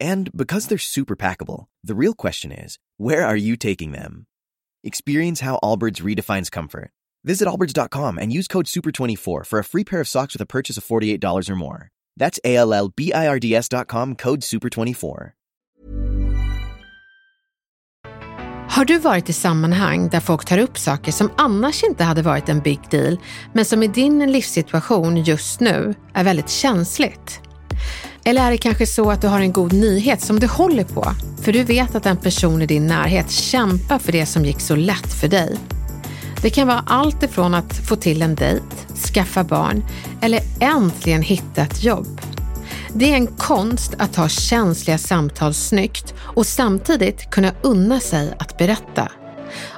And because they're super packable, the real question is where are you taking them? Experience how Allbirds redefines comfort. Visit allbirds.com and use code SUPER24 for a free pair of socks with a purchase of $48 or more. That's A L L B I R D S.com code SUPER24. Har du varit i sammanhang där folk tar upp saker som annars inte hade varit en big deal, men som i din livssituation just nu är väldigt känsligt? Eller är det kanske så att du har en god nyhet som du håller på, för du vet att en person i din närhet kämpar för det som gick så lätt för dig? Det kan vara allt ifrån att få till en dejt, skaffa barn eller äntligen hitta ett jobb. Det är en konst att ta känsliga samtal snyggt och samtidigt kunna unna sig att berätta.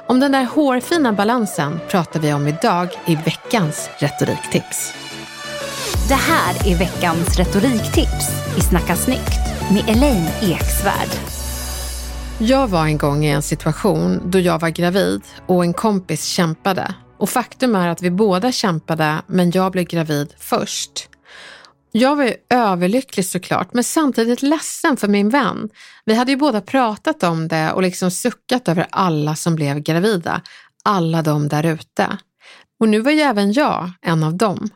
Om den där hårfina balansen pratar vi om idag i veckans retoriktips. Det här är veckans retoriktips i Snacka snyggt med Elaine Eksvärd. Jag var en gång i en situation då jag var gravid och en kompis kämpade. Och faktum är att vi båda kämpade, men jag blev gravid först. Jag var ju överlycklig såklart, men samtidigt ledsen för min vän. Vi hade ju båda pratat om det och liksom suckat över alla som blev gravida. Alla de där ute. Och nu var ju även jag en av dem.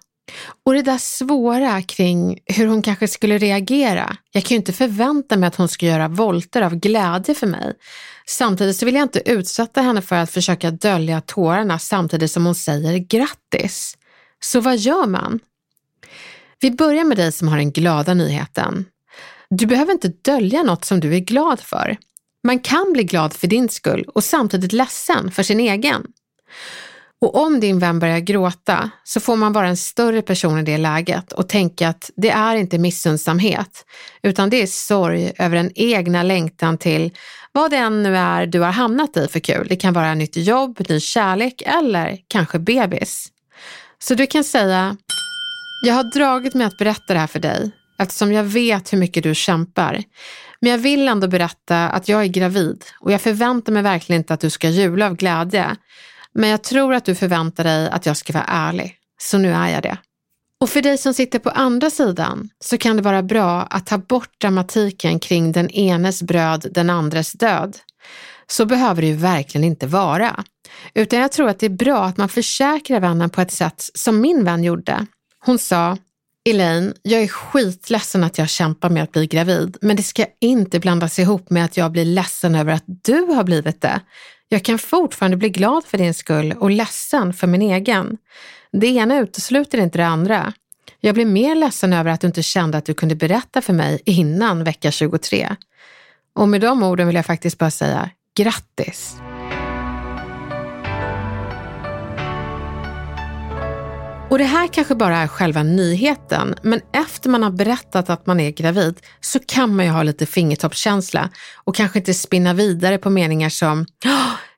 Och det där svåra kring hur hon kanske skulle reagera. Jag kan ju inte förvänta mig att hon ska göra volter av glädje för mig. Samtidigt så vill jag inte utsätta henne för att försöka dölja tårarna samtidigt som hon säger grattis. Så vad gör man? Vi börjar med dig som har den glada nyheten. Du behöver inte dölja något som du är glad för. Man kan bli glad för din skull och samtidigt ledsen för sin egen. Och om din vän börjar gråta så får man vara en större person i det läget och tänka att det är inte missundsamhet, utan det är sorg över den egna längtan till vad det än nu är du har hamnat i för kul. Det kan vara nytt jobb, ny kärlek eller kanske bebis. Så du kan säga, jag har dragit mig att berätta det här för dig eftersom jag vet hur mycket du kämpar. Men jag vill ändå berätta att jag är gravid och jag förväntar mig verkligen inte att du ska jula av glädje. Men jag tror att du förväntar dig att jag ska vara ärlig, så nu är jag det. Och för dig som sitter på andra sidan så kan det vara bra att ta bort dramatiken kring den enes bröd, den andres död. Så behöver det ju verkligen inte vara. Utan jag tror att det är bra att man försäkrar vännen på ett sätt som min vän gjorde. Hon sa, Elaine, jag är skitledsen att jag kämpar med att bli gravid, men det ska inte blandas ihop med att jag blir ledsen över att du har blivit det. Jag kan fortfarande bli glad för din skull och ledsen för min egen. Det ena utesluter inte det andra. Jag blir mer ledsen över att du inte kände att du kunde berätta för mig innan vecka 23. Och med de orden vill jag faktiskt bara säga grattis! Och det här kanske bara är själva nyheten, men efter man har berättat att man är gravid så kan man ju ha lite fingertoppskänsla och kanske inte spinna vidare på meningar som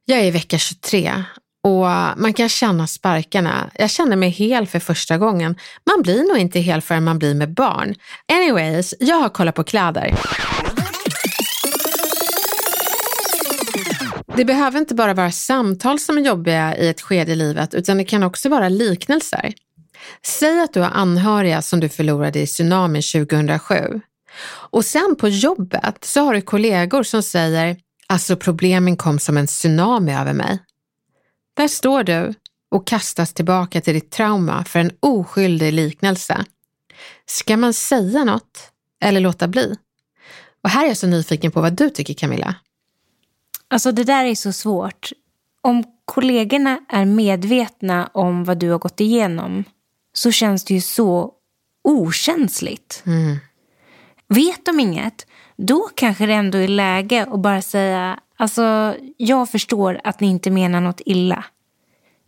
jag är i vecka 23 och man kan känna sparkarna. Jag känner mig hel för första gången. Man blir nog inte hel förrän man blir med barn. Anyways, jag har kollat på kläder. Det behöver inte bara vara samtal som är jobbiga i ett skede i livet, utan det kan också vara liknelser. Säg att du har anhöriga som du förlorade i tsunamin 2007. Och sen på jobbet så har du kollegor som säger, alltså problemen kom som en tsunami över mig. Där står du och kastas tillbaka till ditt trauma för en oskyldig liknelse. Ska man säga något eller låta bli? Och här är jag så nyfiken på vad du tycker Camilla. Alltså det där är så svårt. Om kollegorna är medvetna om vad du har gått igenom så känns det ju så okänsligt. Mm. Vet de inget, då kanske det ändå är läge att bara säga alltså jag förstår att ni inte menar något illa.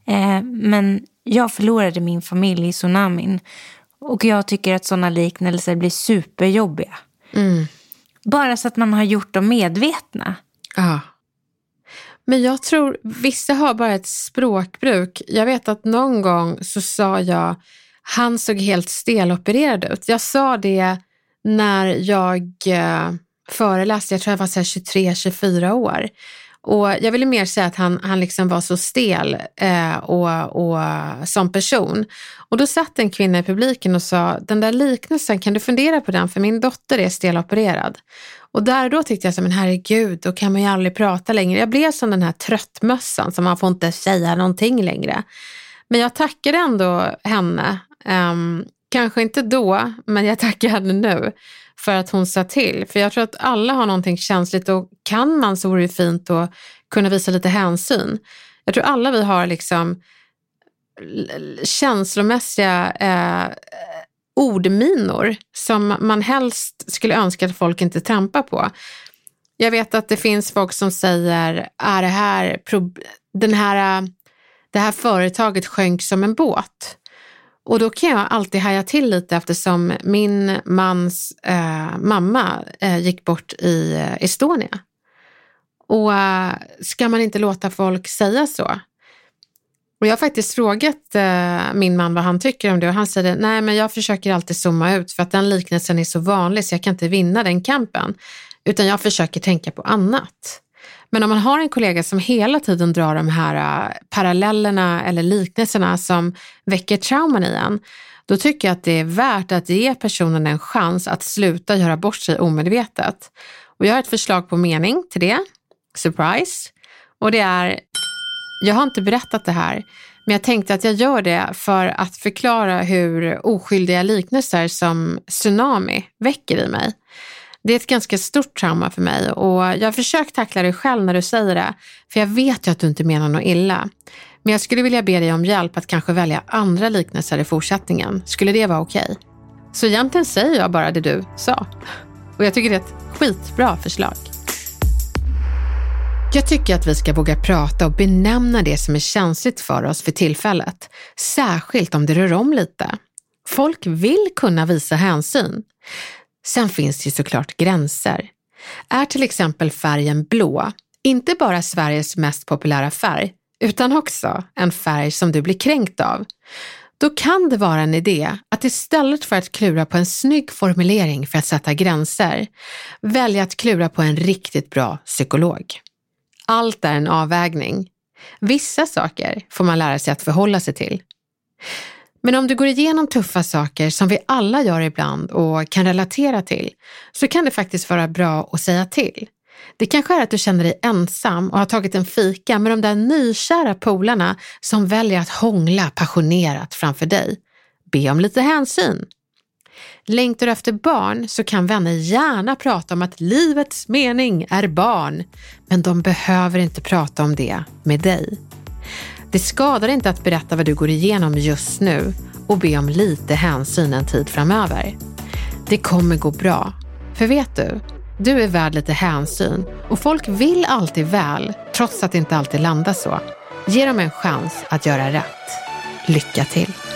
Eh, men jag förlorade min familj i tsunamin och jag tycker att sådana liknelser blir superjobbiga. Mm. Bara så att man har gjort dem medvetna. Ja. Men jag tror, vissa har bara ett språkbruk. Jag vet att någon gång så sa jag, han såg helt stelopererad ut. Jag sa det när jag eh, föreläste, jag tror jag var 23-24 år. Och jag ville mer säga att han, han liksom var så stel eh, och, och som person. Och då satt en kvinna i publiken och sa, den där liknelsen, kan du fundera på den? För min dotter är stelopererad. Och där och då tyckte jag så, men herregud, då kan man ju aldrig prata längre. Jag blev som den här tröttmössan, så man får inte säga någonting längre. Men jag tackade ändå henne. Um, kanske inte då, men jag tackar henne nu för att hon sa till. För jag tror att alla har någonting känsligt och kan man så vore det fint att kunna visa lite hänsyn. Jag tror alla vi har liksom känslomässiga eh, ordminor som man helst skulle önska att folk inte trampar på. Jag vet att det finns folk som säger, är det här, den här, eh, det här företaget sjönk som en båt. Och då kan jag alltid haja till lite eftersom min mans eh, mamma eh, gick bort i eh, Estonia. Och eh, ska man inte låta folk säga så? Och jag har faktiskt frågat eh, min man vad han tycker om det och han säger nej men jag försöker alltid zooma ut för att den liknelsen är så vanlig så jag kan inte vinna den kampen. Utan jag försöker tänka på annat. Men om man har en kollega som hela tiden drar de här äh, parallellerna eller liknelserna som väcker trauman i en, då tycker jag att det är värt att ge personen en chans att sluta göra bort sig omedvetet. Och jag har ett förslag på mening till det. Surprise! Och det är, jag har inte berättat det här, men jag tänkte att jag gör det för att förklara hur oskyldiga liknelser som tsunami väcker i mig. Det är ett ganska stort trauma för mig och jag har försökt tackla det själv när du säger det, för jag vet ju att du inte menar något illa. Men jag skulle vilja be dig om hjälp att kanske välja andra liknelser i fortsättningen. Skulle det vara okej? Okay? Så egentligen säger jag bara det du sa. Och jag tycker det är ett skitbra förslag. Jag tycker att vi ska våga prata och benämna det som är känsligt för oss för tillfället. Särskilt om det rör om lite. Folk vill kunna visa hänsyn. Sen finns det ju såklart gränser. Är till exempel färgen blå inte bara Sveriges mest populära färg, utan också en färg som du blir kränkt av, då kan det vara en idé att istället för att klura på en snygg formulering för att sätta gränser, välja att klura på en riktigt bra psykolog. Allt är en avvägning. Vissa saker får man lära sig att förhålla sig till. Men om du går igenom tuffa saker som vi alla gör ibland och kan relatera till, så kan det faktiskt vara bra att säga till. Det kanske är att du känner dig ensam och har tagit en fika med de där nykära polarna som väljer att hångla passionerat framför dig. Be om lite hänsyn. Längtar du efter barn så kan vänner gärna prata om att livets mening är barn, men de behöver inte prata om det med dig. Det skadar inte att berätta vad du går igenom just nu och be om lite hänsyn en tid framöver. Det kommer gå bra. För vet du, du är värd lite hänsyn och folk vill alltid väl, trots att det inte alltid landar så. Ge dem en chans att göra rätt. Lycka till!